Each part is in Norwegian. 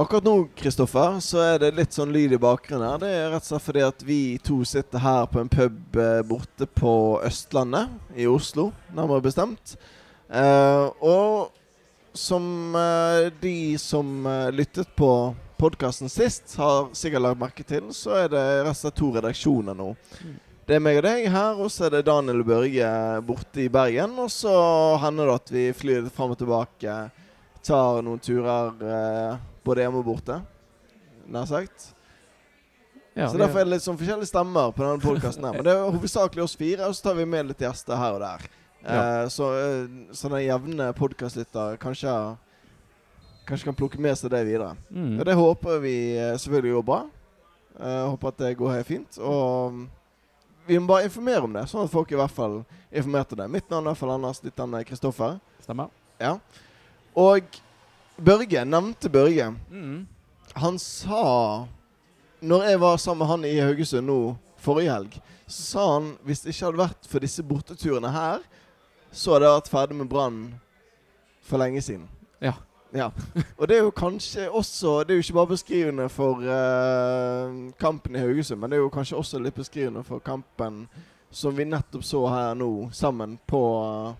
Akkurat nå Kristoffer, så er det litt sånn lyd i bakgrunnen her. Det er rett og slett fordi at vi to sitter her på en pub eh, borte på Østlandet i Oslo, nærmere bestemt. Eh, og som eh, de som eh, lyttet på podkasten sist, har sikkert lagt merke til, så er det rett og slett to redaksjoner nå. Det er meg og deg her, og så er det Daniel Børge borte i Bergen. Og så hender det at vi flyr fram og tilbake, tar noen turer eh, både hjemme og borte, nær sagt. Ja, så derfor er det litt sånn forskjellige stemmer på denne podkasten. Men det er hovedsakelig oss fire, og så tar vi med litt gjester her og der. Eh, så, eh, så den jevne podkastlytter kanskje Kanskje kan plukke med seg det videre. Mm. Og det håper vi eh, selvfølgelig går bra. Eh, håper at det går helt fint. Og mm, vi må bare informere om det, sånn at folk i hvert fall informerte det. Mitt navn er i hvert fall Anders. Ditt navn er Kristoffer. Stemmer. Ja. Og Børge, nevnte Børge, Mm. han sa Når jeg var sammen med han i Haugesund nå forrige helg, så sa han hvis det ikke hadde vært for disse borteturene her, så hadde jeg vært ferdig med Brann for lenge siden. Ja. Ja. Og det er jo kanskje også Det er jo ikke bare beskrivende for uh, kampen i Haugesund, men det er jo kanskje også litt beskrivende for kampen som vi nettopp så her nå, sammen på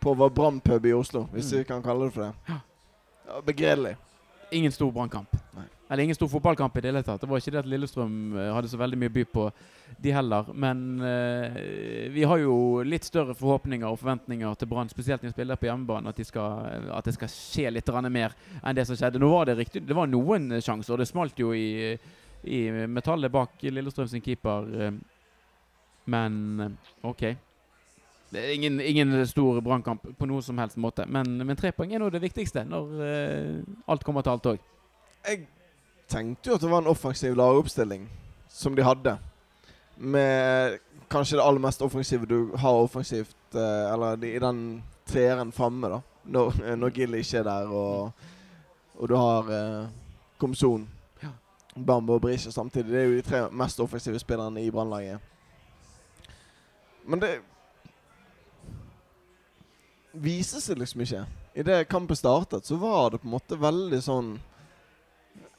På vår brannpub i Oslo, hvis Mm. vi kan kalle det for det. Ja. Begredelig. Ingen stor brannkamp. Eller ingen stor fotballkamp i det hele tatt. Det var ikke det at Lillestrøm eh, hadde så veldig mye by på, de heller. Men uh, vi har jo litt større forhåpninger og forventninger til Brann, spesielt når de spiller på hjemmebane, at, de skal, at det skal skje litt mer enn det som skjedde. Nå var det riktig, det var noen sjanser, og det smalt jo i, i metallet bak Lillestrøm sin keeper. eh, Men OK. Det er ingen, ingen stor brannkamp på noen som helst måte. Men, men tre poeng er nå det viktigste når uh, alt kommer til alt òg. Jeg tenkte jo at det var en offensiv lagoppstilling som de hadde. Med kanskje det aller mest offensive du har offensivt, uh, eller de, i den treeren framme, da. Når, eh, når Gilly ikke er der, og, og du har uh, Komson. Bambo og Brisja samtidig. Det er jo de tre mest offensive spillerne i Brannlaget. Men det viser seg liksom ikke. Idet kampen startet, så var det på en måte veldig sånn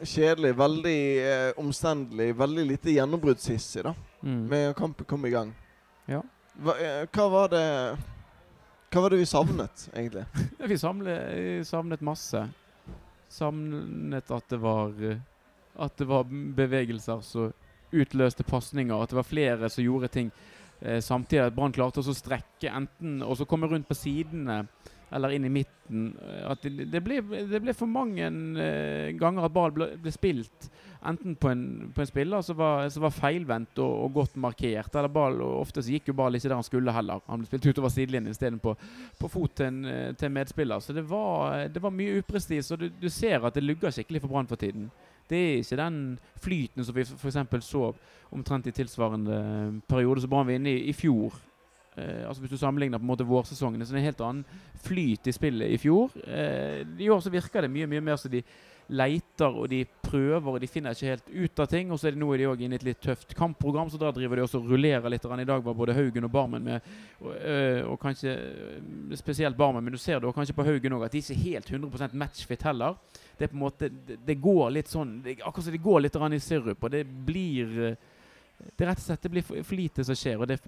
kjedelig, veldig eh, omstendelig, veldig lite gjennombruddshissig, da. Mm. Med kampen kom i gang. Ja. Hva, eh, hva var det Hva var det vi savnet, egentlig? Vi samle, savnet masse. Savnet at det var At det var bevegelser som utløste pasninger. At det var flere som gjorde ting samtidig. At Brann klarte å strekke enten og så komme rundt på sidene eller inn i midten. Eh, At det, det, ble, det ble for mange eh, ganger at ball ble, ble spilt enten på en, på en spiller som var, var feilvendt og, og godt markert, eller ball og Ofte så gikk jo ball ikke der han skulle heller. Han ble spilt utover sidelinjen istedenfor på fot til en, eh, til medspiller. Så det var, det var mye uprestis, og du, du ser at det lugger skikkelig for Brann for tiden. Det er ikke den flyten som vi f.eks. så omtrent i tilsvarende eh, periode som Brann var inne i i fjor. Eh, altså Hvis du sammenligner på en måte vårsesongene, så er det en helt annen flyt i spillet i fjor. Eh, I år så virker det mye mye mer som de leiter og de prøver og de finner ikke helt ut av ting. Og så er det nå er de også inne i et litt tøft kampprogram, så da driver de også og rullerer litt. I dag var både Haugen og Barmen med, og, øh, og kanskje øh, spesielt Barmen, men du ser også kanskje på Haugen òg, at de ikke er helt 100 matchfit heller. Det er på en måte, det, det går litt sånn Akkurat som det går litt i sirup, og det blir øh, det rett og slett det blir for, lite som skjer, og det,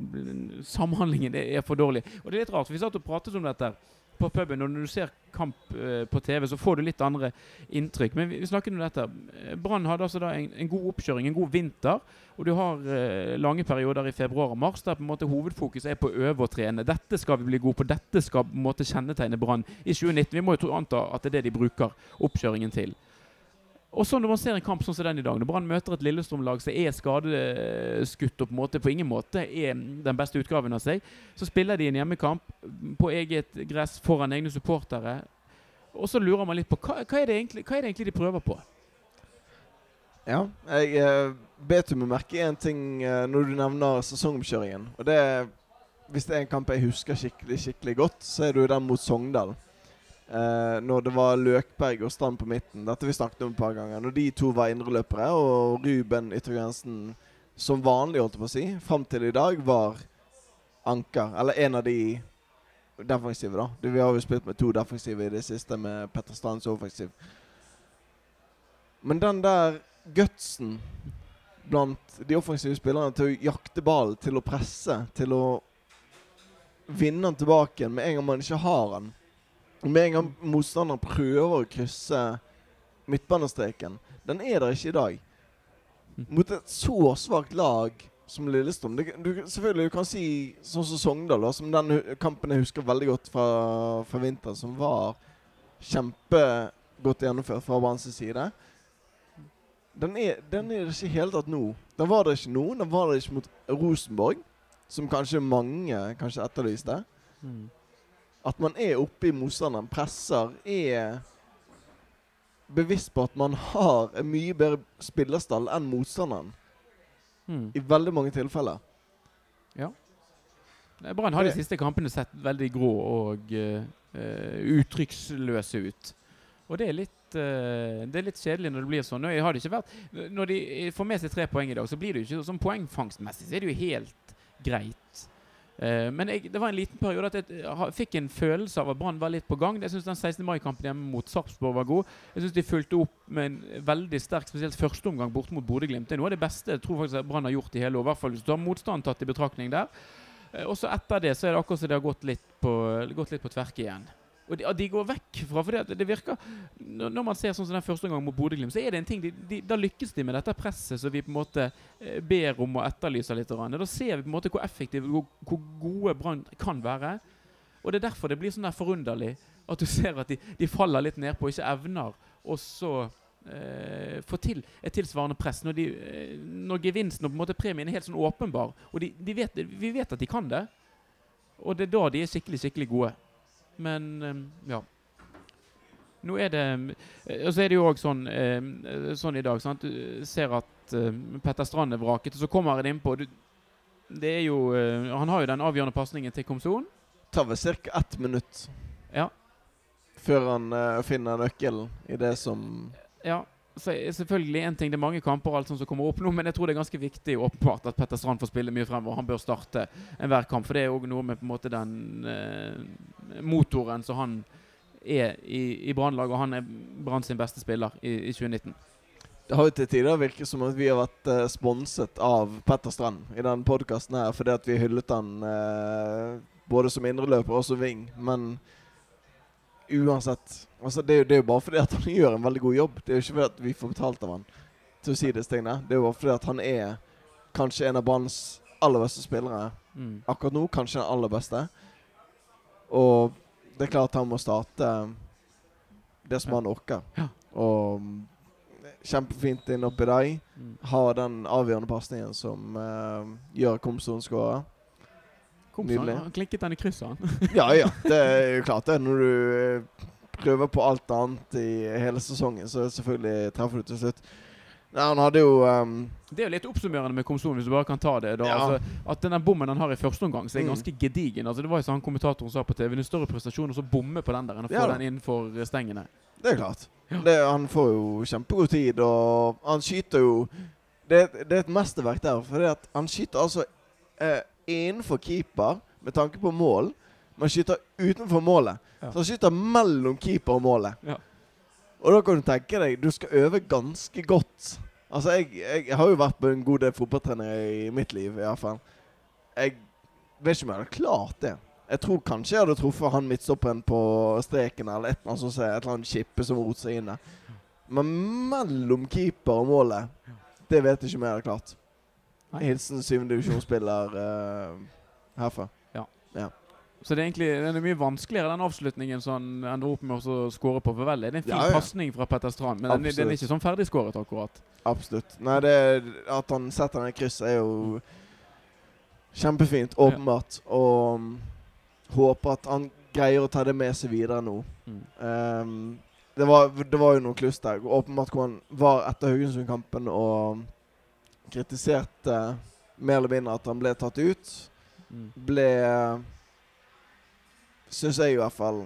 samhandlingen er for dårlig. Og det er litt rart, for vi satt og pratet om dette på puben, og når du ser kamp eh, på TV, så får du litt andre inntrykk. Men vi, vi snakker om dette. Eh, Brann hadde altså da en, en god oppkjøring, en god vinter. Og du har eh, lange perioder i februar og mars der på en måte hovedfokuset er på å øve og trene. Dette skal vi bli gode på. Dette skal på en måte kjennetegne Brann i 2019. Vi må jo anta at det er det de bruker oppkjøringen til. Og så når man ser en kamp sånn som den i dag, når Brann møter et Lillestrøm-lag som er skadeskutt og på, måte, på ingen måte er den beste utgaven av seg, så spiller de en hjemmekamp på eget gress foran egne supportere. Og så lurer man litt på hva, hva, er, det egentlig, hva er det egentlig de prøver på? Ja, jeg eh, bet meg merke én ting eh, når du nevner sesongomkjøringen. Og det er Hvis det er en kamp jeg husker skikkelig skikkelig godt, så er det jo den mot Sogndal. Eh, når det var Løkberg og Strand på midten. Dette vi snakket om et par ganger. Når de to var indreløpere, og Ruben yttergrensen som vanlig, holdt jeg på å si, fram til i dag, var anker. Eller en av de defensive, da. Vi har jo spilt med to defensive i det siste, med Petter Strands offensiv. Men den der gutsen blant de offensive spillerne til å jakte ballen, til å presse, til å vinne den tilbake med en gang man ikke har den Med en gang motstanderen prøver å krysse midtbanestreken, den er der ikke i dag. Mot et så svakt lag som Lillestrøm det, du, Selvfølgelig du kan si sånn som Sogndal, da, som den kampen jeg husker veldig godt fra, fra vinteren, som var kjempegodt gjennomført fra Branns side. Den er, den er det ikke i hele tatt nå. Den var det ikke nå. Den var det ikke mot Rosenborg, som kanskje mange kanskje etterlyste. Mm. At man er oppe i motstanderen, presser, er bevisst på at man har en mye bedre spillerstall enn motstanderen. Mm. I veldig mange tilfeller. Ja. Brann har de siste kampene sett veldig grå og eh, eh, uttrykksløse ut. Og det er litt eh, Det er litt kjedelig når det blir sånn. Nå har det ikke vært Når de får med seg tre poeng i dag, så blir det jo ikke sånn poengfangstmessig så er det jo helt greit. Eh, men jeg, det var en liten periode at jeg fikk en følelse av at Brann var litt på gang. Jeg syns den 16. mai-kampen hjemme mot Sarpsborg var god. Jeg syns de fulgte opp med en veldig sterk, spesielt førsteomgang borte mot Bodø-Glimt. Det er noe av det beste jeg tror faktisk Brann har gjort i hele år. I hvert fall hvis du har motstand tatt i betraktning der. Eh, Og så etter det så er det akkurat som det har gått litt på, gått litt på tverke igjen. Og de, de går vekk fra For det, det virker Når man ser sånn som den første gangen mot Bodø-Glimt, så er det en ting de, de, Da lykkes de med dette presset som vi på en måte eh, ber om og etterlyser litt. Da ser vi på en måte hvor effektive hvor, hvor gode Brann kan være. Og det er derfor det blir sånn der forunderlig at du ser at de, de faller litt nedpå ikke evner og så eh, få til et tilsvarende press når, de, eh, når gevinsten og på en måte premien er helt sånn åpenbar. Og de vet, vi vet at de kan det. Og det er da de er skikkelig, skikkelig gode. Men eh, ja. Nå er det eh, Og så er det jo òg sånn, eh, sånn i dag sant? Du ser at Petter Strand er vraket, og så kommer han innpå. Det er jo eh, Han har jo den avgjørende pasningen til Komson. tar vel ca. ett minutt Ja. før han eh, finner nøkkelen i det som Ja, selvfølgelig en ting Det er mange kamper og alt som kommer opp nå, men jeg tror det er ganske viktig åpenbart at Petter Strand får spille mye fremover. Han bør starte enhver kamp, for det er òg noe med på en måte den eh, motoren som han er i, i Brannlaget, og han er Brann sin beste spiller i, i 2019. Det har jo til tider virket som at vi har vært eh, sponset av Petter Strand i denne podkasten her, fordi at vi hyllet han eh, både som indreløper og som wing. Men uansett altså det, er jo, det er jo bare fordi at han gjør en veldig god jobb. Det er jo ikke fordi at vi får betalt av han til å si disse tingene. Det er jo bare fordi at han er kanskje en av banens aller beste spillere Mm. akkurat nå. Kanskje den aller beste. Og det er klart han må starte det som Ja. han orker. Ja. Og mm, kjempefint inn oppi deg. Mm. Har den avgjørende pasningen som uh, gjør Komson skårer. Han, Nydelig. han klikket den i krysset, han. Ja ja, det er jo klart det. Når du eh, prøver på alt annet i hele sesongen, så selvfølgelig treffer du til slutt. Nei, han hadde jo um, Det er jo litt oppsummerende med Komson, hvis du bare kan ta det. da Ja. altså, At den bommen han har i første omgang, så er Mm. ganske gedigen. Altså, det var jo sånn han kommentatoren sa på TV, er større prestasjon å så bomme på den der enn å få Ja den innenfor eh, stengene. Det er klart. Ja. Det, han får jo kjempegod tid, og han skyter jo Det, det er et mesterverk der, for han skyter altså eh, innenfor keeper med tanke på mål, men skyter utenfor målet. Ja. Så han skyter mellom keeper og målet. Ja. Og da kan du tenke deg Du skal øve ganske godt. Altså, jeg, jeg har jo vært på en god del fotballtrenere i mitt liv, iallfall. Jeg vet ikke om jeg hadde klart det. Jeg tror kanskje jeg hadde truffet han midtstopperen på streken, eller et eller annet som et eller annet kippe som rot seg inn der. Men mellom keeper og målet, det vet jeg ikke om jeg hadde klart. Hilsen syvendedivisjonsspiller uh, herfra. Så det er egentlig den er mye vanskeligere, den avslutningen som han ender opp med å skåre på. For vel, det er en fin Ja, ja. pasning fra Petter Strand, men den, den er ikke sånn ferdigskåret, akkurat. Absolutt. Nei, det at han setter den i kryss, er jo kjempefint, åpenbart. Og um, håper at han greier å ta det med seg videre nå. Mm. Um, det, var, det var jo noe kluss der. Åpenbart hvor han var etter Haugesund-kampen og kritiserte mer eller mindre at han ble tatt ut. Mm. Ble Syns jeg i hvert fall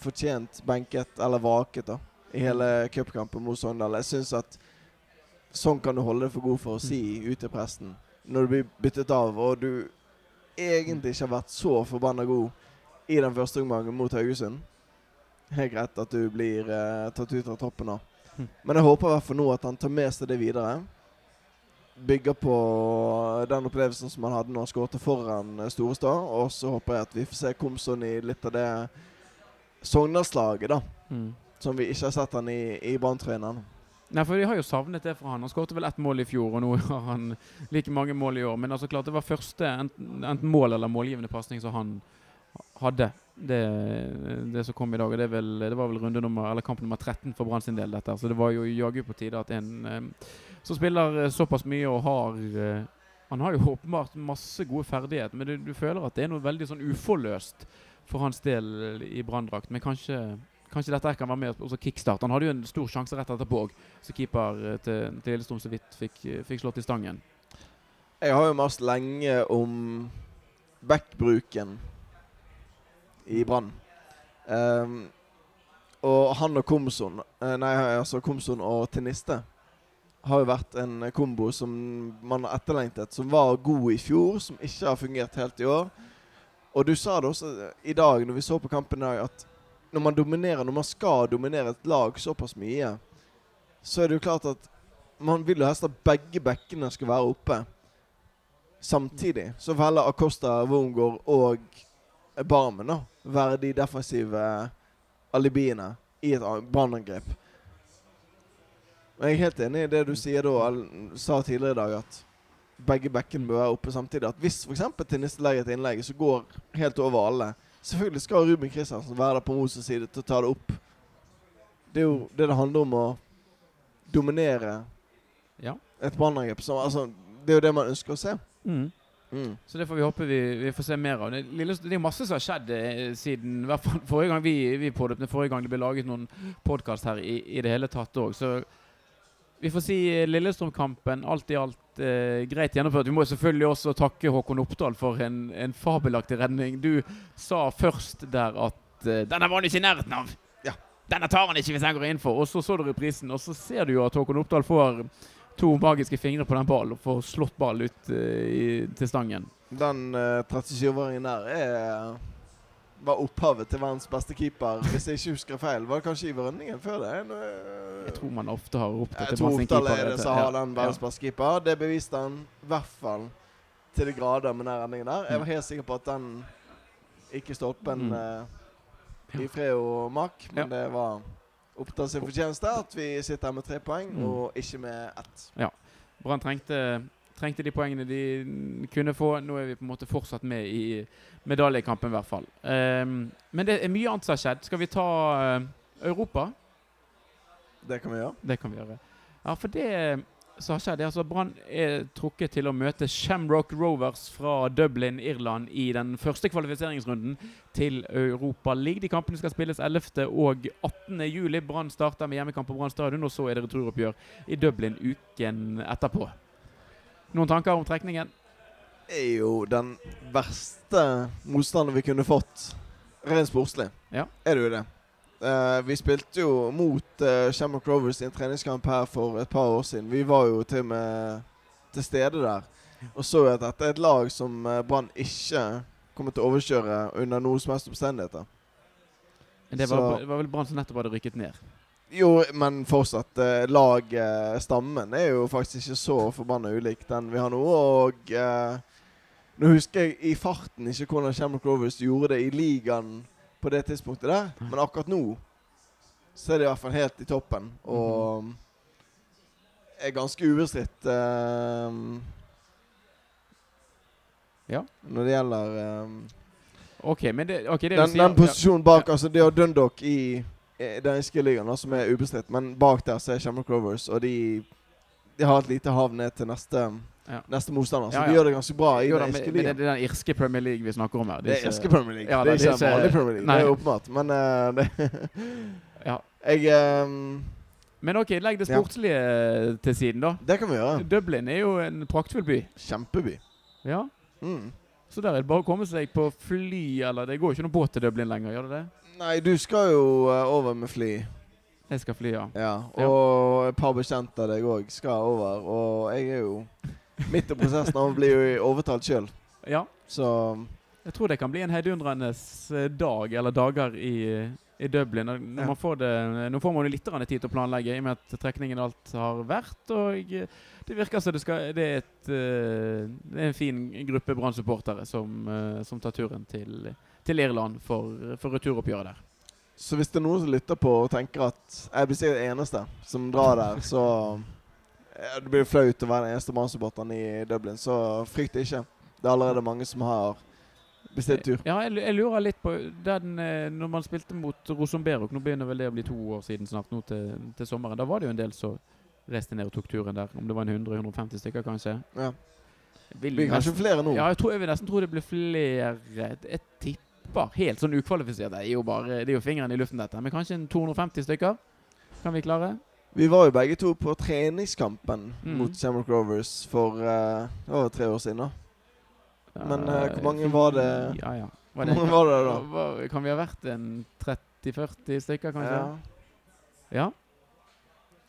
fortjent benket, eller vaket, da, i hele cupkampen mot Sogndal. Jeg syns at sånn kan du holde deg for god for å si ute i presten Når du blir byttet av, og du egentlig ikke har vært så forbanna god i den første omgangen mot Haugesund. Helt greit at du blir eh, tatt ut av troppen nå. Hm. Men jeg håper i hvert fall nå at han tar med seg det videre. Bygger på den opplevelsen som han hadde når han skåret foran eh, Storestad. Og så håper jeg at vi får se Komson i litt av det Sogndalslaget, da. Mm. Som vi ikke har sett han i, i Brann-trøyen ennå. Nei, for vi har jo savnet det fra han. Han skåret vel ett mål i fjor, og nå har han like mange mål i år. Men altså klart det var første enten, enten mål eller målgivende pasning som han hadde. Det, det som kom i dag. Og det, vel, det var vel nummer, kamp nummer 13 for Brann sin del, dette. Så det var jo jaggu på tide at en eh, som spiller eh, såpass mye og har eh, Han har jo åpenbart masse gode ferdigheter, men du, du føler at det er noe veldig sånn uforløst for hans del i Branndrakt. Men kanskje Kanskje dette kan være med og kickstart. Han hadde jo en stor sjanse rett etterpå òg, så keeper eh, til, til Lillestrøm så vidt fikk, eh, fikk slått i stangen. Jeg har jo mast lenge om backbruken i Brann. Um, og han og Komson, eh, nei, altså Komson og Teniste, har jo vært en kombo som man har etterlengtet, som var god i fjor, som ikke har fungert helt i år. Og du sa det også i dag, når vi så på kampen i dag, at når man dominerer, når man skal dominere et lag såpass mye, så er det jo klart at man vil jo helst at begge bekkene skal være oppe samtidig. Så velger Acosta, Wormgård og Barmen da være de defensive alibiene i et brannangrep. Og Jeg er helt enig i det du sier da, sa tidligere i dag, at begge bekkene bør være oppe samtidig. At hvis f.eks. Tiniste legger et innlegg som går helt over alle Selvfølgelig skal Ruben Kristiansen være der på Moses side til å ta det opp. Det er jo det det handler om å dominere Ja. et brannangrep. Altså, det er jo det man ønsker å se. Mm. Mm. Så det får vi håpe vi, vi får se mer av. Det, det er masse som har skjedd eh, siden forrige gang vi, vi pådøpte, forrige gang det ble laget noen podkast her i, i det hele tatt òg. Så vi får si eh, Lillestrøm-kampen alt i alt eh, greit gjennomført. Vi må selvfølgelig også takke Håkon Oppdal for en, en fabelaktig redning. Du sa først der at eh, 'Denne var han ikke i nærheten av'. Ja. Denne tar han ikke hvis han går inn for. Og så så du reprisen, og så ser du jo at Håkon Oppdal får to magiske fingre på den ballen og får slått ballen ut eh, i, til stangen. Den uh, 37-åringen der er var opphavet til verdens beste keeper, hvis jeg ikke husker feil. Var det kanskje Iver Rønningen før det? Nå, eh, Jeg tror man ofte har ropt jeg etter tror Oppdal keeper. er det som har den verdens beste keeper. Det beviste han i hvert fall til de grader med den redningen der. Jeg var helt sikker på at den ikke stolpen Mm. uh, i fred og mak, men det var Oppdal sin fortjeneste at vi sitter her med tre poeng, Mm. og ikke med ett. Ja. Brann trengte, trengte de poengene de kunne få. Nå er vi på en måte fortsatt med i medaljekampen, i hvert fall. Um, men det er mye annet som har skjedd. Skal vi ta uh, Europa? Det kan vi gjøre. Det kan vi gjøre. Ja, for det som har skjedd, er altså Brann er trukket til å møte Shamrock Rovers fra Dublin, Irland, i den første kvalifiseringsrunden til Europa League. De kampene skal spilles 11. og 18. juli. Brann starter med hjemmekamp på Brann stadion, og så er det returoppgjør i Dublin uken etterpå. Noen tanker om trekningen? er jo den verste motstanderen vi kunne fått, rent sportslig. Ja. Er det jo det. Uh, vi spilte jo mot uh, Shamrock Rovers i en treningskamp her for et par år siden. Vi var jo til og med til stede der og så at dette er et lag som uh, Brann ikke kommer til å overkjøre under noen som helst omstendigheter. Det var, Så- det var vel Brann som nettopp hadde rykket ned. Jo, men fortsatt. Uh, Laget, stammen, er jo faktisk ikke så forbanna ulik den vi har nå. Og eh, nå husker jeg i farten ikke hvordan Shamrock Rovers gjorde det i ligaen på det tidspunktet der, men akkurat nå så er de i hvert fall helt i toppen. Og er ganske ubestridt eh, Ja. når det gjelder eh, OK, men det, okay, det den, si den posisjonen bak, ja. altså det å Dundalk i, den irske ligaen, som er ubestridt. Men bak der så er Shamrock Rovers, og de, de har et lite hav ned til neste, Ja. neste motstander. Så Ja, de gjør det ganske bra i Jo den irske men, men det, ligaen. det er den irske Premier League vi snakker om her. Det er irske Premier League. Ja, det er ikke en vanlig Premier League. Nei. Det er åpenbart. Men uh, det Ja. Jeg um, Men OK, legg det Ja. sportslige til siden, da. Det kan vi gjøre. Dublin er jo en praktfull by. Kjempeby. Ja. Mm. Så der er det bare å komme seg på fly, eller det går jo ikke noen båt til Dublin lenger, gjør det det? Nei, du skal jo eh, over med fly. Jeg skal fly, ja. Ja. Og et par bekjente av deg òg skal over. Og jeg er jo midt i prosessen av å bli overtalt sjøl. Ja. Så Jeg tror det kan bli en heidundrende eh, dag, eller dager, i, i Dublin. Når Ja. man får det, nå får man jo litt grann tid til å planlegge, i og med at trekningen og alt har vært. Og eh, det virker som det, skal, det, er, et, eh, det er en fin gruppe Brann-supportere som, eh, som tar turen til, til Irland for, for returoppgjøret der. Så hvis det er noen som lytter på og tenker at jeg blir sikkert den eneste som drar der, så ja, Det blir flaut å være den eneste Brann-supporteren i Dublin, så frykt ikke. Det er allerede mange som har bestilt tur. Ja, jeg, jeg lurer litt på den, eh, Når man spilte mot Rosenberg, nå begynner vel det å bli to år siden snart, nå til, til sommeren, da var det jo en del som reiste ned og tok turen der. Om det var en 100-150 stykker, kanskje. Ja. Vil Det blir kanskje nesten- flere nå. Ja, jeg, tror, jeg vil nesten tro det blir flere. Jeg tipper helt sånn ukvalifisert. Det er jo bare Det er jo fingeren i luften, dette. Men kanskje en 250 stykker? Kan vi klare? Vi var jo begge to på treningskampen Mm. mot Shamrock Rovers for uh, det tre år siden. da. Men, uh, hvor mange var det? Ja, ja. Var Hvor mange var det da? Var, Kan vi ha vært en 30-40 stykker, kanskje? Ja. Ja.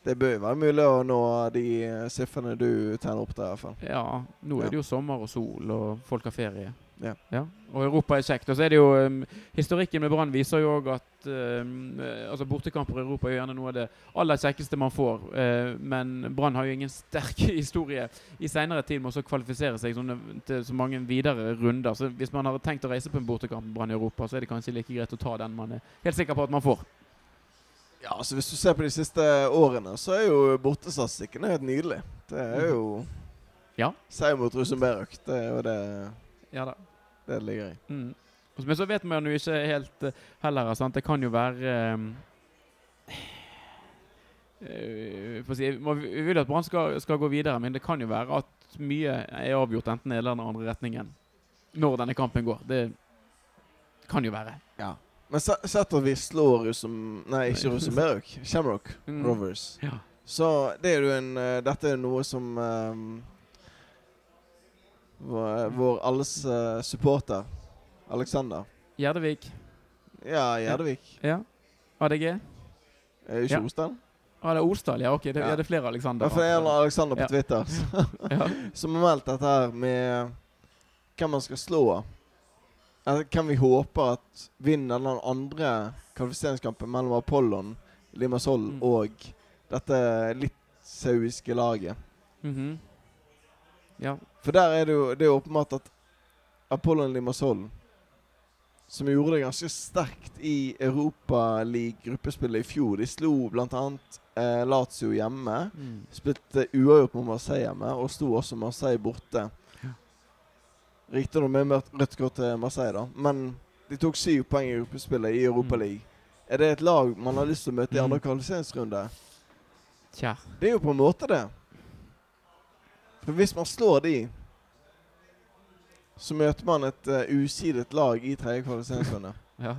Det bør jo være mulig å nå de eh, sifrene du tegner opp der, i hvert fall. Ja, nå er det jo sommer og sol, og folk har ferie. Ja. Og Europa er kjekt. Og så er det jo um, Historikken med Brann viser jo òg at um, eh, altså bortekamper i Europa er jo gjerne noe av det aller kjekkeste man får. Uh, men Brann har jo ingen sterk historie i seinere tid med å kvalifisere seg sånne, til så mange videre runder. Så hvis man har tenkt å reise på en bortekamp med Brann i Europa, så er det kanskje like greit å ta den man er helt sikker på at man får. Ja, altså Hvis du ser på de siste årene, så er jo bortestatistikken helt nydelig. Det er jo Ja. Seier mot Rosenberg. Det er jo det Ja da. Det ligger i. Mm. Men så vet man jo ikke helt eh, heller. Sant? Det kan jo være um, si, man- Vi vil at Brann skal, skal gå videre, men det kan jo være at mye er avgjort enten den eller andre retningen når denne kampen går. Det kan jo være. Ja. Men se- sett at vi slår Rosum... Nei, ikke Rosenberg. Shamrock Mm. Rovers. Ja. Så det er jo en eh, Dette er noe som um, vår, alles uh, supporter, Alexander Gjerdevik. Ja, Gjerdevik. Ja. ADG. Er det ikke Ja. Osdal? Ah, det er Osdal, ja. Ok, det, Ja. er det er flere Alexander. Ja, for det er Aleksander på Ja. Twitter som har meldt dette her med hvem man skal slå. Eller Hvem vi håper at vinner den andre kvalifiseringskampen mellom Apollon, Limassol Mm. og dette litt sauiske laget. Mhm. ja. For der er det jo det er åpenbart at Apollon Limassol, som gjorde det ganske sterkt i Europaliga-gruppespillet i fjor De slo bl.a. Eh, Lazio hjemme. Mm. Spilte uavgjort mot Marseille hjemme, og sto også Marseille borte. Ja. Riktignok med rødt kort til Marseille, da. Men de tok syv poeng i gruppespillet i Europaligaen. Er det et lag man har lyst til å møte i andre Mm. kvalifiseringsrunde? Tja. Det er jo på en måte det. For hvis man slår de, så møter man et uh, usidet lag i tredje kvalifiseringsrunde. Ja.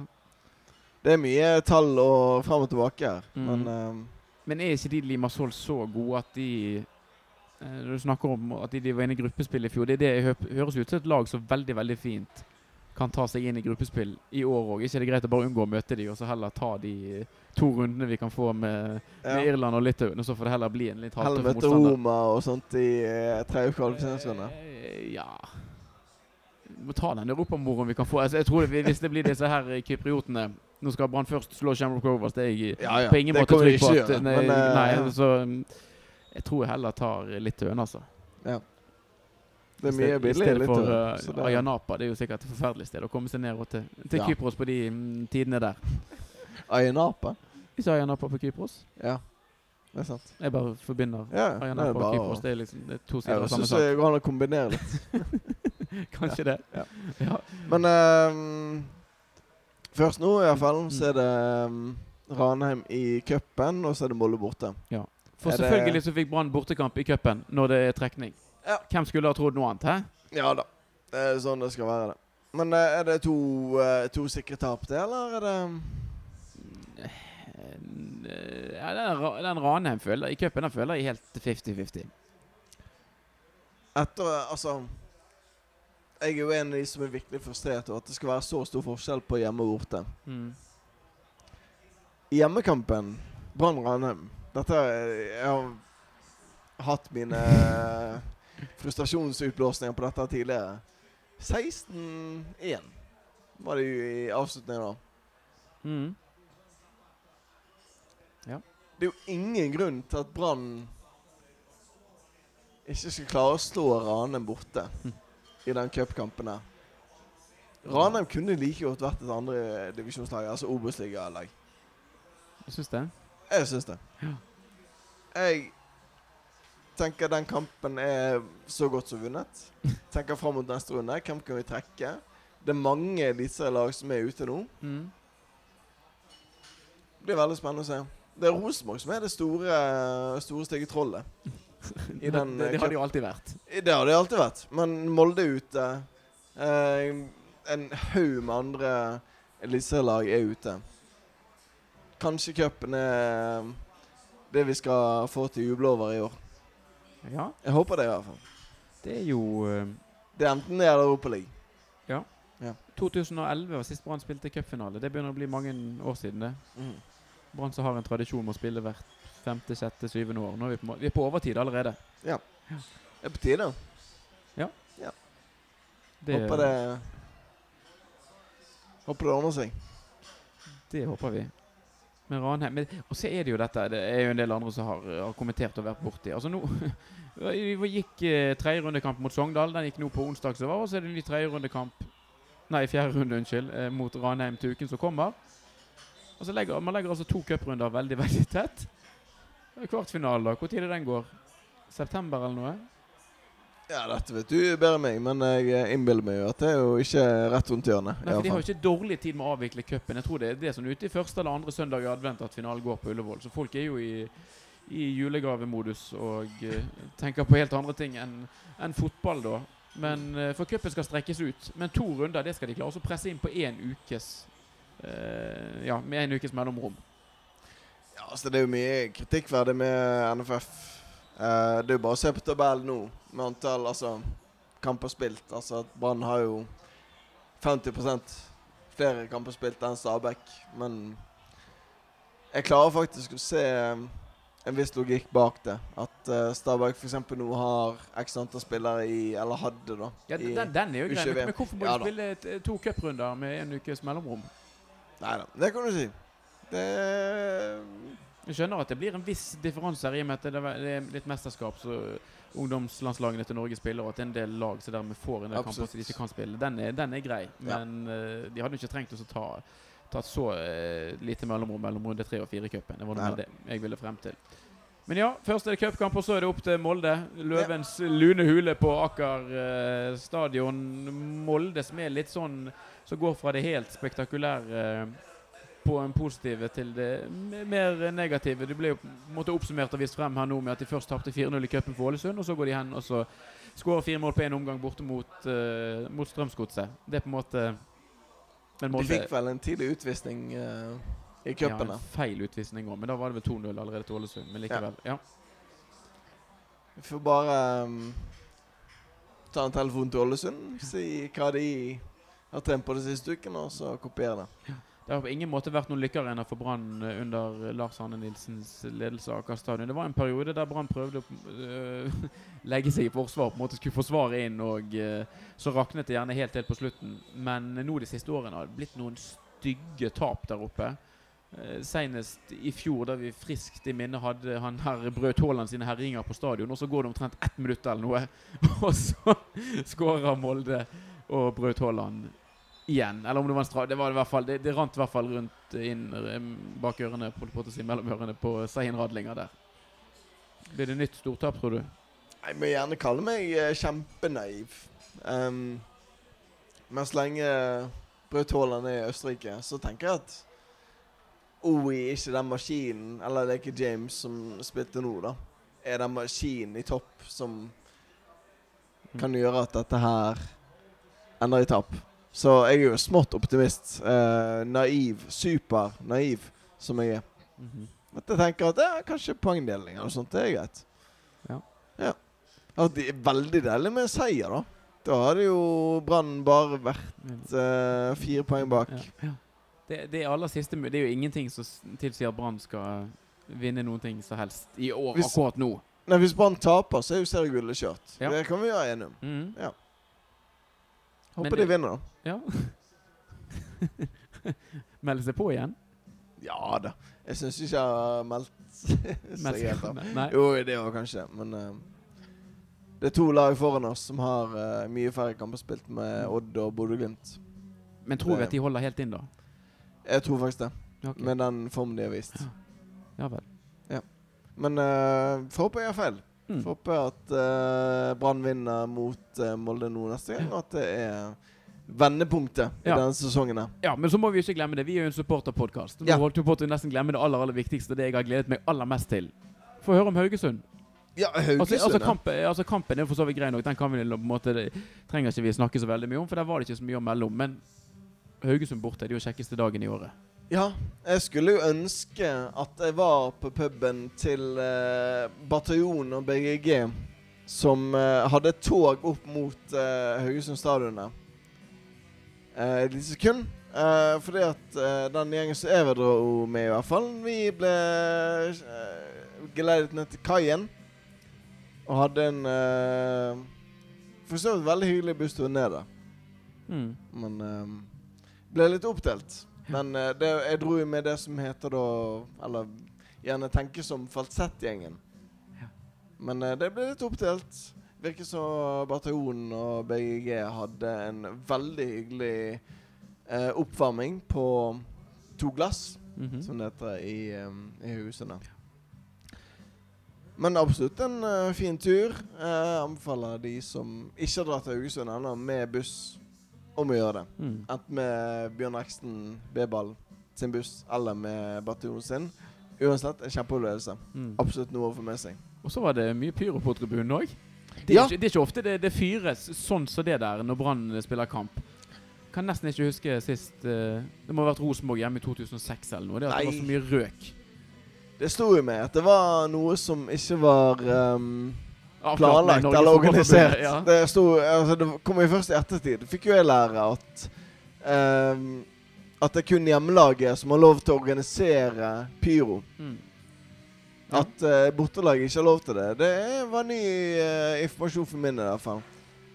Det er mye tall og fram og tilbake her, Mm. men um, Men er ikke de Limassol så gode at de Når du snakker om at de, de var inne i gruppespill i fjor Det, det høres ut som et lag som veldig veldig fint kan ta seg inn i gruppespill i år òg. Ikke er det greit å bare unngå å møte de, og så heller ta de eh, to rundene vi kan få med, med ja. Irland og Litauen, og så får det heller bli en litt Heller halvtøff møte motstander. Roma og sånt i uh, tredje kvalifiseringsrunde. Eh, ja Vi må ta den europamoroen vi kan få. Altså, jeg tror det, Hvis det blir disse her eh, kypriotene Nå skal Brann først slå Shamrock Rovers. Det er jeg Ja, ja. på ingen det måte trygg på. At, nei, men, uh, nei, så Jeg tror jeg heller tar Litauen, altså. ja. Det er mye billig. i stedet for uh, Ayanapa. Det er jo sikkert et forferdelig sted å komme seg ned til, til Ja. Kypros på de mm, tidene der. Ayanapa? Ikke Ayanapa på Kypros. Ja, det er sant. Jeg bare forbinder Ja, Ayanapa og Kypros. Det er liksom det er to sider av samme sak syns sak. det går an å kombinere litt. Kanskje det. Ja. ja. Men um, først nå, i hvert fall, Mm. så er det um, Ranheim i cupen, og så er det Molde borte. For Er det- selvfølgelig så fikk Brann bortekamp i cupen når det er trekning. Ja. Hvem skulle ha trodd noe annet? hæ? Ja da. Det er sånn det skal være, det. Men eh, er det to, eh, to sikre tap, det, eller er det Eh, Ja, den, Ra- den Ranheim føler i cupen den føler jeg helt 50-50. Etter Altså Jeg er jo en av de som er virkelig frustrert over at det skal være så stor forskjell på hjemme og borte. Mm. I hjemmekampen Brann Ranheim Dette er- Jeg har hatt mine frustrasjonsutblåsninger på dette tidligere. 16-1 var det jo i avslutningen da. Mm. Det er jo ingen grunn til at Brann ikke skal klare å slå Ranheim borte mm. i den cupkampen her. Ranheim kunne like godt vært et andre divisjonslag, altså Obos-ligalag. Syns det. Jeg syns det. Ja. Jeg tenker den kampen er så godt som vunnet. Tenker fram mot neste runde. Hvem kan vi trekke? Det er mange eliteserielag som er ute nå. Mm. Det blir veldig spennende å se. Det er Rosenborg som er det store, store stygge trollet. I den, det, det har det jo alltid vært. Det har det alltid vært. Men Molde er ute. Eh, en haug med andre eliteserielag er ute. Kanskje cupen er det vi skal få til jubel over i år. Ja, Jeg håper det, i hvert fall. det er jo eh, Det er enten det eller Europaligaen. Ja. Ja. 2011 var sist Brann spilte cupfinale. Det begynner å bli mange år siden, det. Mm. Brann som har en tradisjon med å spille hvert femte, sjette, syvende år. Nå er vi på, må- vi er på overtid allerede. Det er på tide. Det, Håper det Håper det ordner seg. det håper vi. Men Ranheim Og så er det jo dette Det er jo en del andre som har, har kommentert og vært borti. Altså nå Vi gikk eh, tredje rundekamp mot Sogndal. Den gikk nå på onsdag som var. Og så er det en ny tredje rundekamp Nei, fjerde runde, unnskyld. Eh, mot Ranheim til uken som kommer. Og så legger Man legger altså to cuprunder veldig, veldig tett. Kvartfinalen, da. Når den går? September eller noe? Ja, dette vet du bedre enn meg, men jeg eh, innbiller meg jo at det er jo ikke rett rundt hjørnet. Nei, for De har jo ikke dårlig tid med å avvikle cupen. Jeg tror det er det som er ute i første eller andre søndag i advent at finalen går på Ullevål. Så folk er jo i, i julegavemodus og eh, tenker på helt andre ting enn en fotball, da. Men eh, For cupen skal strekkes ut. Men to runder det skal de klare å presse inn på én ukes uh, Ja, med én ukes mellomrom. Ja, altså Det er jo mye kritikkverdig med NFF. Eh, det er jo bare å se på tabellen nå, med antall altså, kamper spilt. Altså Brann har jo 50% flere kamper spilt enn Stabæk. Men jeg klarer faktisk å se eh, en viss logikk bak det. At uh, Stabæk f.eks. nå har x antall spillere i Eller hadde, da. Ja, den, den er jo grei. Men, men hvorfor må Ja du spille et, to cuprunder med en ukes mellomrom? Nei da, det kan du si. Det Jeg skjønner at det blir en viss differanse her i og med at det er litt mesterskap så ungdomslandslagene til Norge spiller, og at en del lag som dermed får en del kamper som de ikke kan spille. Den er, den er grei, Ja. men eh, de hadde jo ikke trengt å ta, ta så uh, lite mellomrom mellom runde tre og fire i cupen. Det var noe med det jeg ville frem til. Men ja, først er det cupkamp, og så er det opp til Molde. Løvens lune hule på Aker uh, stadion. Molde som er litt sånn Som går fra det helt spektakulære eh, på en positive til det mer negative. Det ble jo måte oppsummert og vist frem her nå med at de først tapte 4-0 i cupen for Ålesund, og så går de hen og så skårer fire mål på én omgang borte mot, uh, mot Strømsgodset. Det er på en måte Men De fikk vel en tidlig utvisning uh, i cupen. ja, en feil utvisning òg, men da var det vel 2-0 allerede til Ålesund. Men likevel. Ja. Vi får bare um, ta en telefon til Ålesund, si hva de har trent på det siste uken, og så kopiere det. Det har på ingen måte vært noen lykkearena for Brann eh, under Lars Arne Nilsens ledelse av Aker stadion. Det var en periode der Brann prøvde å øh, legge seg i forsvar, på en måte skulle forsvare inn, og øh, så raknet det gjerne helt helt på slutten. Men nå de siste årene har det blitt noen stygge tap der oppe. Senest i fjor, da vi friskt i minne hadde han her Braut Haaland sine herjinger på stadion, og så går det omtrent ett minutt eller noe, og så skårer Molde og Braut Haaland igjen. Eller om det var en straff Det, var i hvert fall, det, det rant i hvert fall rundt inn eh, bak ørene, på, på, si, mellom ørene på Sahin Radlinger der. Blir det nytt stortap, tror du? Jeg må gjerne kalle meg eh, kjempenaiv. Um, men så lenge Braut Haaland er i Østerrike, så tenker jeg at OI er ikke den maskinen Eller det er ikke James som spilte nå, da. Er den maskinen i topp som kan gjøre at dette her ender i tap. Så jeg er jo smått optimist. Eh, naiv. Super naiv som jeg er. Mhm. At jeg tenker at er kanskje poengdeling eller sånt. Det er greit. Ja. ja. Altså, det er veldig deilig med seier, da. Da hadde jo Brann bare vært eh, fire poeng bak. Ja, ja. Det, det aller siste Det er jo ingenting som tilsier at Brann skal vinne noen ting som helst i år Hvis- akkurat nå. Nei, Hvis Brann taper, så er jo seriegullet kjørt. Ja. Det kan vi være enige om. Mhm. Håper de vinner, da. Ja. Melde seg på igjen? Ja da. Jeg syns ikke jeg har meldt seg helt av. Jo, det var kanskje, men uh, det er to lag foran oss som har uh, mye færre kamper spilt med Odd og Bodø-Glimt. Men tror vi at de holder helt inn, da? Jeg tror faktisk det, Okay. med den formen de har vist. Ja vel. Men uh, får håpe jeg har feil. Mm. Får håpe at uh, Brann vinner mot uh, Molde nå neste gang, og at det er vendepunktet i denne sesongen. her. Ja, men så må vi ikke glemme det. Vi er jo en supporterpodkast. Nå Ja. holdt vi på til å nesten glemme det aller aller viktigste, det jeg har gledet meg aller mest til. Få høre om Haugesund. Ja. Altså, altså, ja. kampen, altså Kampen er for så vidt grei nok. Den kan vi på en måte, det trenger ikke vi snakke så veldig mye om, for der var det ikke så mye å melde om. Men Haugesund borte det er jo kjekkeste dagen i året. Ja, jeg skulle jo ønske at jeg var på puben til eh, Bataljon og BGG, som eh, hadde tog opp mot eh, Haugesund stadion der. Eh, et lite sekund. Eh, fordi at eh, den gjengen som jeg dro med, i hvert fall, vi ble eh, geleidet ned til kaien. Og hadde en eh, For så vidt veldig hyggelig busstur ned der. Mm. Men eh, ble litt oppdelt. Men uh, det, jeg dro jo med det som heter da Eller gjerne tenker som falsettgjengen. Ja. Men uh, det ble litt oppdelt. Virker som Bataljonen og BGG hadde en veldig hyggelig uh, oppvarming på to glass, Mhm. som det heter i, um, i husene. Men absolutt en fin tur. Anbefaler de som ikke har dratt til Haugesund ennå, med buss, om å gjøre det. Mm. Enten med Bjørn Eksten B-ball sin buss eller med bataljonen sin. Uansett en kjempeopplevelse. Mm. Absolutt noe å få med seg. Og så var det mye pyro på tribunen òg. Det, er Ja. ikke- det er ikke ofte det, det fyres sånn som det der når Brann spiller kamp. Kan nesten ikke huske sist uh, Det må ha vært Rosenborg hjemme i 2006 eller noe. Det, at det var så mye røk. Det sto jo med at det var noe som ikke var med planlagt eller organisert. Ja. Det, sto, altså, det kom jo først i ettertid. Fikk jo jeg lære at um, At det er kun hjemmelaget som har lov til å organisere pyro. Mm. Ja. At uh, bortelaget ikke har lov til det. Det var ny uh, informasjon for min i hvert fall.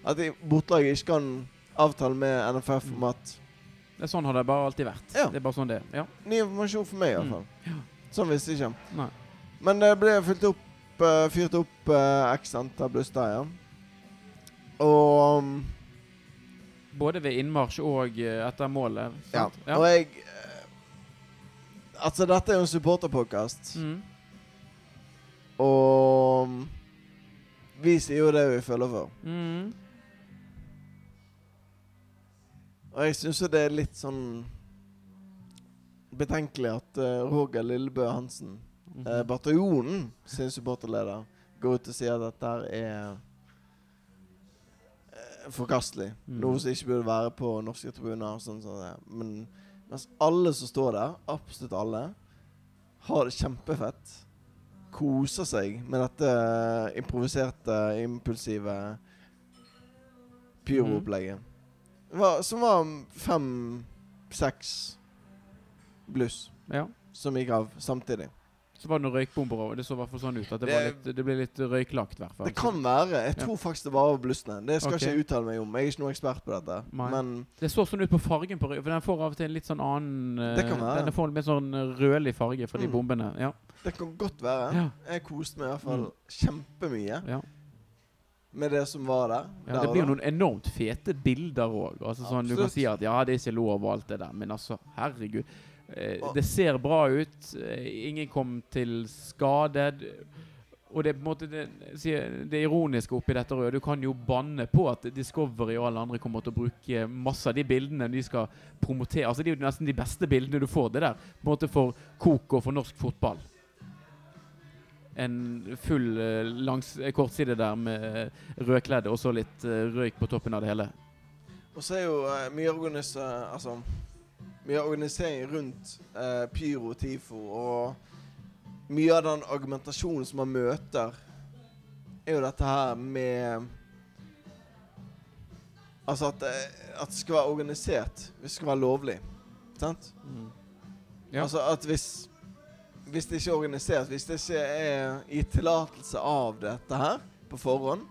At bortelaget ikke kan avtale med NFF om at Det er sånn har det bare alltid vært. Ja. Det er bare sånn det. Ja. Ny informasjon for meg, i hvert Mm. fall. Sånn visste jeg ikke. Nei. Men det ble fylt opp eh, fyrt opp uh, x antall bluster, ja. Og um, Både ved innmarsj og eh, etter målet. ja. ja. Og jeg eh, Altså, dette er jo en supporterpodkast, Mm. og um, vi sier jo det vi føler for. Mm. Og jeg syns jo det er litt sånn betenkelig at uh, Roger Lillebø Hansen, Uh, bataljonen sin supporterleder, går ut og sier at dette er eh, forkastelig. Mm. Noe som ikke burde være på norske tribuner. Sånn, sånn. Men mens alle som står der, absolutt alle, har det kjempefett. Koser seg med dette improviserte, impulsive pyroopplegget. Hva- Som var fem-seks bluss Ja. som gikk av samtidig. Så var det noen røykbomber og Det så i hvert fall sånn ut. At det, Det- var litt, det ble litt røyklagt, i hvert fall. Det kan være. Jeg Ja. tror faktisk det var blussene. Det skal okay. ikke jeg uttale meg om. Jeg er ikke noen ekspert på dette. Nei. Men Det så sånn ut på fargen på røy, for den får av og til en litt sånn annen eh, Det kan være. Den får en mer sånn rødlig farge de Mm. bombene. Ja. det kan godt være. Ja. Jeg koste meg i hvert fall Mm. kjempemye ja. med det som var der. ja der det blir jo noen enormt fete bilder òg. Altså, sånn, du kan si at ja, det er ikke lov og alt det der, men altså, herregud. Eh, det ser bra ut. Eh, ingen kom til skade. Og det er på en måte det, det ironiske oppi dette røde Du kan jo banne på at Discovery og alle andre kommer til å bruke masse av de bildene de skal promotere. Altså Det er jo nesten de beste bildene du får. Det der på en måte for Coco og for norsk fotball. En full eh, langs, kortside der med rødkledde og så litt røyk på toppen av det hele. Og så er jo uh, mye, organisa altså, mye organisering rundt eh, pyro TIFO, og mye av den argumentasjonen som man møter, er jo dette her med Altså at, eh, at det skal være organisert hvis det skal være lovlig. Sant? Ja. Altså at hvis Hvis det ikke er organisert, hvis det ikke er gitt tillatelse av dette her på forhånd,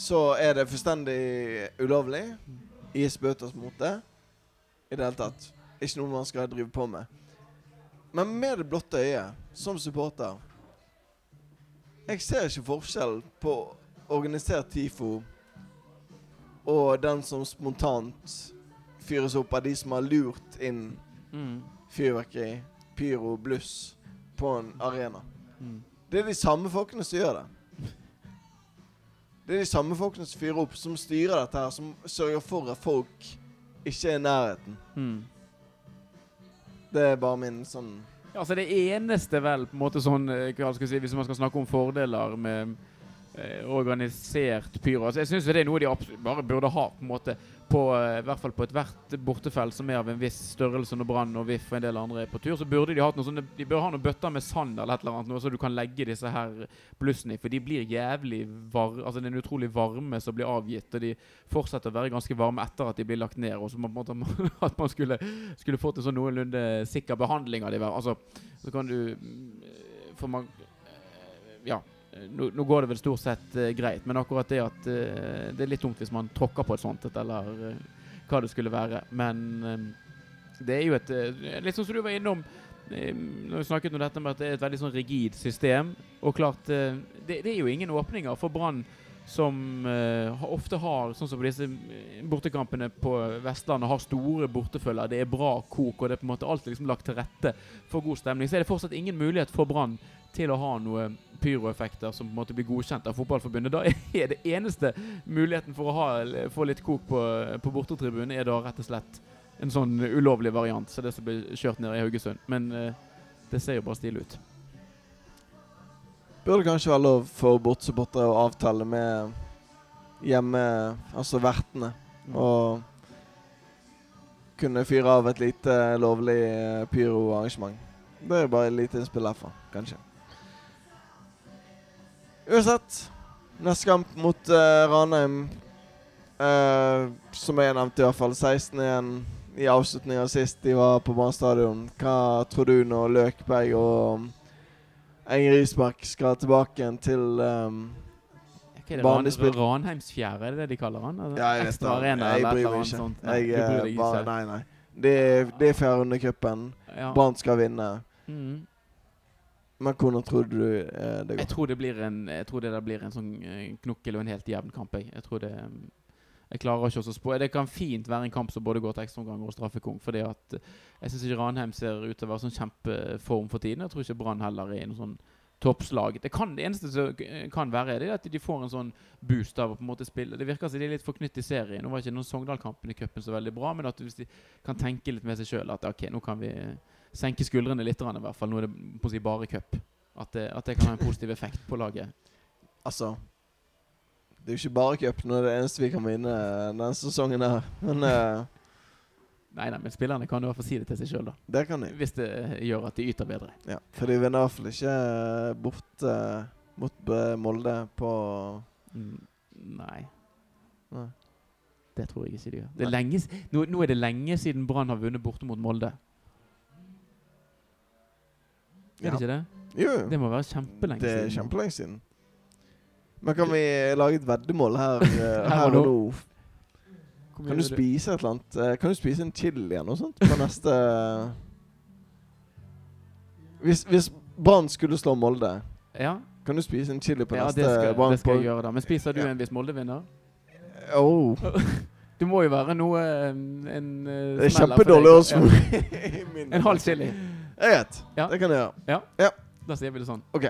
så er det fullstendig ulovlig. Gis bøter mot det. I det hele tatt. Ikke noe man skal drive på med. Men med det blotte øyet, som supporter Jeg ser ikke forskjell på organisert TIFO og den som spontant fyres opp av de som har lurt inn Mm. fyrverkeri, pyro, bluss på en arena. Mm. Det er de samme folkene som gjør det. Det er de samme folkene som fyrer opp, som styrer dette her, som sørger for at folk ikke i nærheten. Mm. Det er bare min sånn Ja, altså Det eneste vel på en måte sånn eh, hva skal jeg si, Hvis man skal snakke om fordeler med eh, organisert pyro altså Jeg syns det er noe de bare burde ha på en måte på, eh, i hvert fall på ethvert bortefelt som er av en viss størrelse når Brann og VIF og en del andre er på tur. Så burde de hatt noe sånne De bør ha noen bøtter med sand eller et eller annet, noe så du kan legge disse her blussene i. For de blir jævlig varme Altså det er en utrolig varme som blir avgitt, og de fortsetter å være ganske varme etter at de blir lagt ned. Og så en måte at man skulle, skulle fått en sånn noenlunde sikker behandling av de. Altså så kan du mm, For man eh, Ja. Nå, nå går det vel stort sett uh, greit, men akkurat det at uh, det er litt dumt hvis man tråkker på et sånt et, eller uh, hva det skulle være. Men eh, det er jo et eh, Litt sånn som du var innom eh, når vi snakket om dette med at det er et veldig sånn rigid system. Og klart, eh, det, det er jo ingen åpninger for Brann som eh, ofte har, sånn som på disse eh, bortekampene på Vestlandet, har store bortefølger. Det er bra kok, og det er på en måte alltid liksom lagt til rette for god stemning. Så er det fortsatt ingen mulighet for Brann til å ha noe pyroeffekter som på en måte blir godkjent av fotballforbundet. Da er det eneste muligheten for å ha, få litt kok på, på bortetribunen, er da rett og slett en sånn ulovlig variant. som det som blir kjørt ned i Haugesund. Men eh, det ser jo bare stilig ut. Burde kanskje være lov for bortsupportere å avtale med hjemme, altså vertene, og kunne fyre av et lite lovlig eh, pyroarrangement. Det er bare et lite innspill herfra, kanskje. Uansett, neste kamp mot uh, Ranheim, uh, som jeg nevnte i hvert fall, 16 igjen i avslutninga sist de var på banestadion. Hva tror du når Løkberg og Enger Rismark skal tilbake igjen til um, banespill? Ranheimsfjære, er det det de kaller han? Altså, Ja, jeg vet det. arena Jeg bryr meg ikke. sånt. Nei, Jeg, eh, bare, nei, nei. Det, er- det er cupen. Ja. Brann skal vinne. Mm. Men hvordan tror du eh, det Jeg går? tror det blir en Jeg tror det der blir en sånn eh, knokkel og en helt jevn kamp. Jeg, jeg tror det mm, Jeg klarer ikke å spå. Det kan fint være en kamp som både går til ekstraomganger og straffekonk. Fordi at eh, jeg syns ikke Ranheim ser ut til å være sånn kjempeform for tiden. Jeg tror ikke Brann heller er i noe sånn toppslag. Det, kan, det eneste som eh, kan være, er at de får en sånn boost av å på en måte spille. Det virker som de er litt forknytt i serien. Nå var ikke noen Sogndal-kampen i cupen så veldig bra, men at hvis de kan tenke litt med seg sjøl at ok, nå kan vi senke skuldrene litt, i hvert fall. Nå er det på å si bare cup. At det, at det kan ha en positiv effekt på laget. Altså Det er jo ikke bare cup. Nå er det eneste vi kan vinne denne sesongen her. Men uh, Nei, nei, men spillerne kan i hvert fall si det til seg sjøl, da. det kan de. Hvis det gjør at de yter bedre. Ja. For de vinner i hvert fall ikke bort uh, mot eh, Molde på Mm, nei, Nei. det tror jeg ikke de gjør. Det er nå, nå er det lenge siden Brann har vunnet borte mot Molde. Er Ja. det ikke det? Jo. Det må være kjempelenge Det er siden. kjempelenge siden. Men kan vi lage et veddemål her, eh, Her her og nå? Kan du spise et eller annet eh, Kan du spise en chili eller noe sånt på neste Hvis, hvis Brann skulle slå Molde, Ja, kan du spise en chili på ja neste Brann det skal jeg gjøre, da. Men spiser du Ja. en hvis Molde vinner? Oh, Det må jo være noe En, en eh, det er kjempedårlig å Ja. En halv chili. Jeg greit. Ja. Det kan jeg gjøre. Da sier vi det sånn. OK.